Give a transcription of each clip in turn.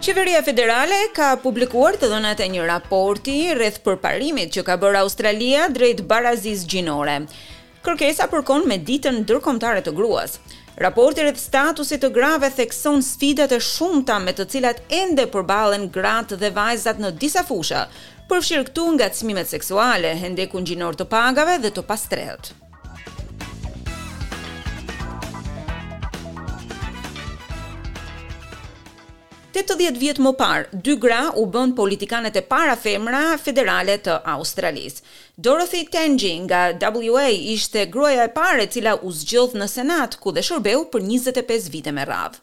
Qeveria federale ka publikuar të dhënat e një raporti rreth përparimit që ka bërë Australia drejt barazisë gjinore. Kërkesa përkon me Ditën Ndërkombëtare të Gruas. Raporti rreth statusit të grave thekson sfidat e shumta me të cilat ende përballen gratë dhe vajzat në disa fusha, përfshirë këtu ngacmimet seksuale, hendekun gjinor të pagave dhe të pastrehët. Tetëdhjetë vjet më parë, dy gra u bënë politikanet e para femra federale të Australisë. Dorothy Tangney nga WA ishte gruaja e parë e cila u zgjodh në Senat, ku dhe shërbeu për njëzet e pesë vite me radhë.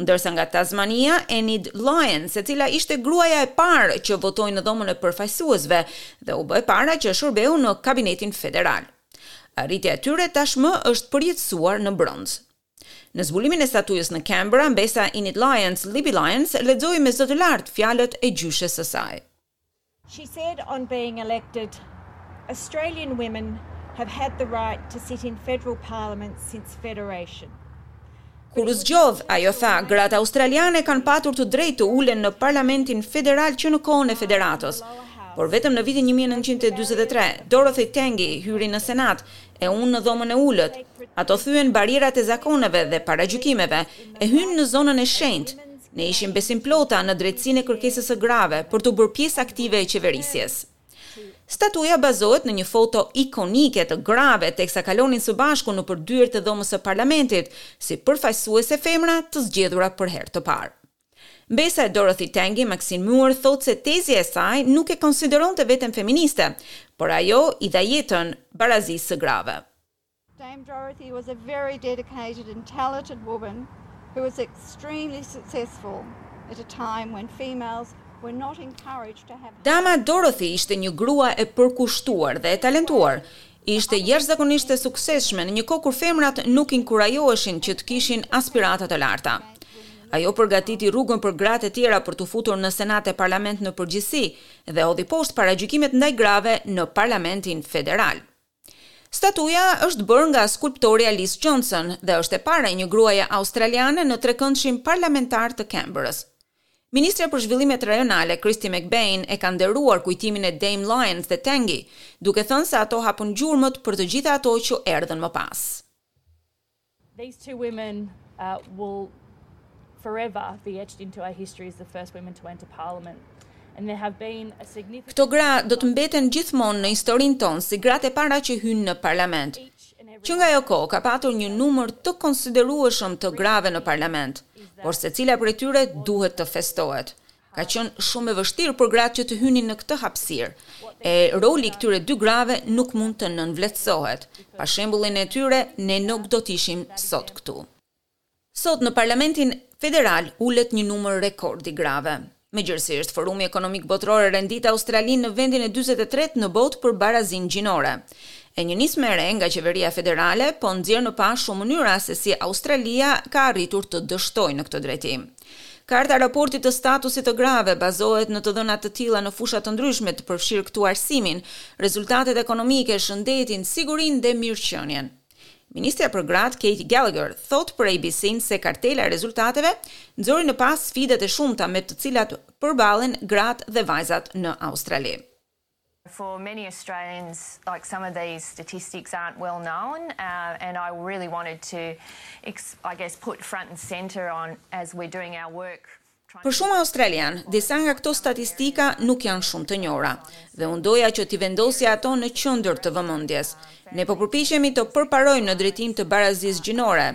Ndërsa nga Tasmania, Enid Lyons, e cila ishte gruaja e parë që votoi në Dhomën e Përfaqësuesve dhe u bë e para që shërbeu në kabinetin federal. Arritja e tyre tashmë është përjetësuar në bronz. Në zbulimin e statujës në Canberra, mbesa Enid Lyons, Libby Lyons, lexoi me zë të lartë fjalët e gjyshes së saj. She said on being elected, Australian women have had the right to sit in federal parliament since federation. Kur u zgjodh, ajo tha, gratë australiane kanë patur të drejtë të ulen në parlamentin federal që në kohën e federatës. Por vetëm në vitin një mijë e nëntëqind e dyzet e tre, Dorothy Tangney hyri në Senat, E unë në dhomën e ulët. Ato thyen barrierat e zakoneve dhe paragjykimeve, e hynë në zonën e shenjtë. Ne ishim besimplote në drejtësinë e kërkesës së grave për t'u bërë pjesë aktive e qeverisjes. Statuja bazohet në një foto ikonike të grave teksa kalonin së bashku nëpër dyert e Dhomës së Parlamentit, si përfaqësuese femra të zgjedhura për herë të parë. Mbesa e Dorothy Tangney, Maxine Muir thotë se tezja e saj nuk e konsideronte veten feministe, por ajo i dha jetën barazisë së grave. Dame Dorothy was a very dedicated and talented woman who was extremely successful at a time when females were not encouraged to have Dama Dorothy ishte një grua e përkushtuar dhe e talentuar, ishte jashtëzakonisht e suksesshme në një kohë kur femrat nuk inkurajoheshin që të kishin aspirata të larta. Ajo përgatiti rrugën për gratë e tjera për t'u futur në Senat e Parlament në përgjithësi dhe hodhi poshtë paragjykimet ndaj grave në Parlamentin Federal. Statuja është bërë nga skulptorja Lis Johnson dhe është e para e një gruaje australiane në trekëndshin parlamentar të Canberrës. Ministrja për Zhvillimet Rajonale, Kristy McBain, e ka nderuar kujtimin e Dame Lyons dhe Tangney, duke thënë se ato hapën gjurmët për të gjitha ato që erdhën më pas. These two women will forever be etched into our history as the first women to enter Parliament. Këto gra do të mbeten gjithmonë në historinë tonë si gratë e para që hynë në Parlament. Që nga ajo kohë ka patur një numër të konsiderueshëm të grave në parlament, por secila prej tyre duhet të festohet. Ka qenë shumë e vështirë për gratë që të hynin në këtë hapësirë, e roli i këtyre dy grave nuk mund të nënvleftësohet. Pa shembullin e tyre ne nuk do të ishim sot këtu. Sot në Parlamentin Federal ulet një numër rekord i grave. Më gjerësisht, Forumi Ekonomik Botëror e rendit Australinë në vendin e dyzet e tretë në botë për barazinë gjinore. E një nismë e re nga qeveria federale po nxjerr në pah shumë mënyra se si Australia ka arritur të dështojë në këtë drejtim. Karta e raportit të statusit të grave bazohet në të dhëna të tilla në fusha të ndryshme, përfshirë këtu arsimin, rezultatet ekonomike, shëndetin, sigurinë dhe mirëqenien. Ministrja për Gratë, Katy Gallagher, thotë për ABC-në se kartela e rezultateve nxori në pah sfidat e shumta me të cilat përballen gratë dhe vajzat në Australi. For many Australians, like some of these statistics aren't well known and I really wanted to, I guess, put front and center on as we're doing our work. Për shumë australianë, disa nga këto statistika nuk janë shumë të njohura, dhe unë doja që t'i vendosja ato në qendër të vëmendjes. Ne po përpiqemi të përparojmë në drejtim të barazisë gjinore.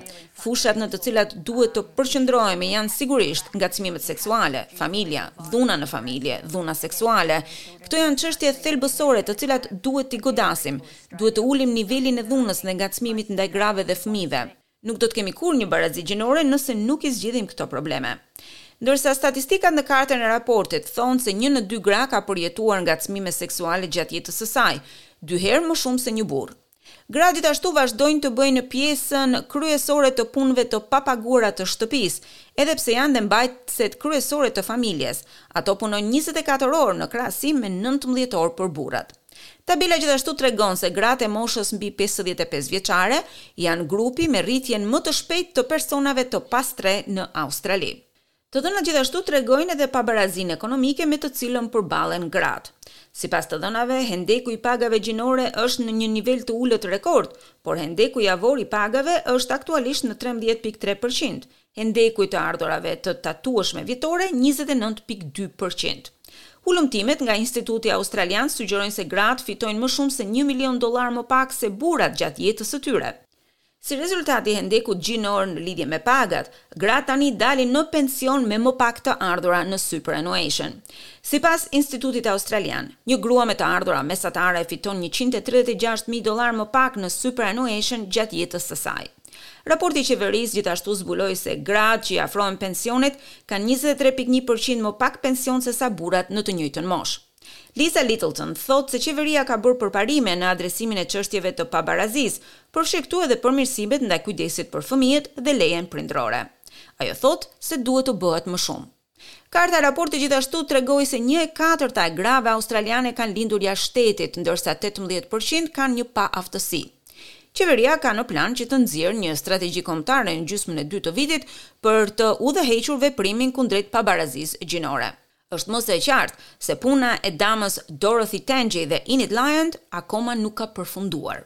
Fushat në të cilat duhet të përqendrohemi janë sigurisht ngacmimet seksuale, familja, dhuna në familje, dhuna seksuale. Këto janë çështje thelbësore të cilat duhet t'i godasim. Duhet të ulim nivelin e dhunës dhe ngacmimit ndaj grave dhe fëmijëve. Nuk do të kemi kurrë një barazi gjinore nëse nuk i zgjidhim këto probleme. Ndërsa statistikat në kartën e raportit thonë se një në dy gra ka përjetuar ngacmime seksuale gjatë jetës së saj, dy herë më shumë se një burrë. Gratë gjithashtu vazhdojnë të bëjnë pjesën kryesore të punëve të papaguara të shtëpisë, edhe pse janë dhe mbajtëset kryesore të familjes, ato punojnë njëzet e katër orë në krahasim me nëntëmbëdhjetë orë për burrat. Tabela gjithashtu tregon se gratë e moshës mbi pesëdhjetë e pesë vjeçare janë grupi me rritjen më të shpejtë të personave të pastrehë në Australi. Të dhënat gjithashtu tregojnë edhe pabarazinë ekonomike me të cilën përballen gratë. Sipas të dhënave, hendeku i pagave gjinore është në një nivel të ulët rekord, por hendeku javor i pagave është aktualisht në trembëdhjetë pikë tre përqind, Hendeku i të ardhurave të tatueshme vjetore, njëzet e nëntë pikë dy për qind. Hulumtimet nga Instituti Australian sugjerojnë se gratë fitojnë më shumë se një milion dollarë më pak se burrat gjatë jetës së tyre. Si rezultat i hendekut gjinor në lidhje me pagat, gratë tani dalin në pension me më pak të ardhura në superannuation. Sipas Institutit Australian, një grua me të ardhura mesatare fiton njëqind e tridhjetë e gjashtë mijë dollarë më pak në superannuation gjatë jetës së saj. Raporti i qeverisë gjithashtu zbuloi se gratë që i afrohen pensionit kanë njëzet e tre pikë një për qind më pak pension sesa burrat në të njëjtën moshë. Lisa Littleton thotë se qeveria ka bërë përparime në adresimin e çështjeve të pabarazisë, përfshi këtu edhe përmirësimet ndaj kujdesit për fëmijët dhe lejen prindërore. Ajo thotë se duhet të bëhet më shumë. Karta e raportit gjithashtu tregoi se një e katërta e grave australiane kanë lindur jashtë shtetit, ndërsa tetëmbëdhjetë për qind kanë një paaftësi. Qeveria ka në plan që të nxjerrë një strategji kombëtare në gjysmën e dytë të vitit për të udhëhequr veprimin kundrejt pabarazisë gjinore. Është më se e qartë se puna e damës Dorothy Tangney dhe Enid Lyons akoma nuk ka përfunduar.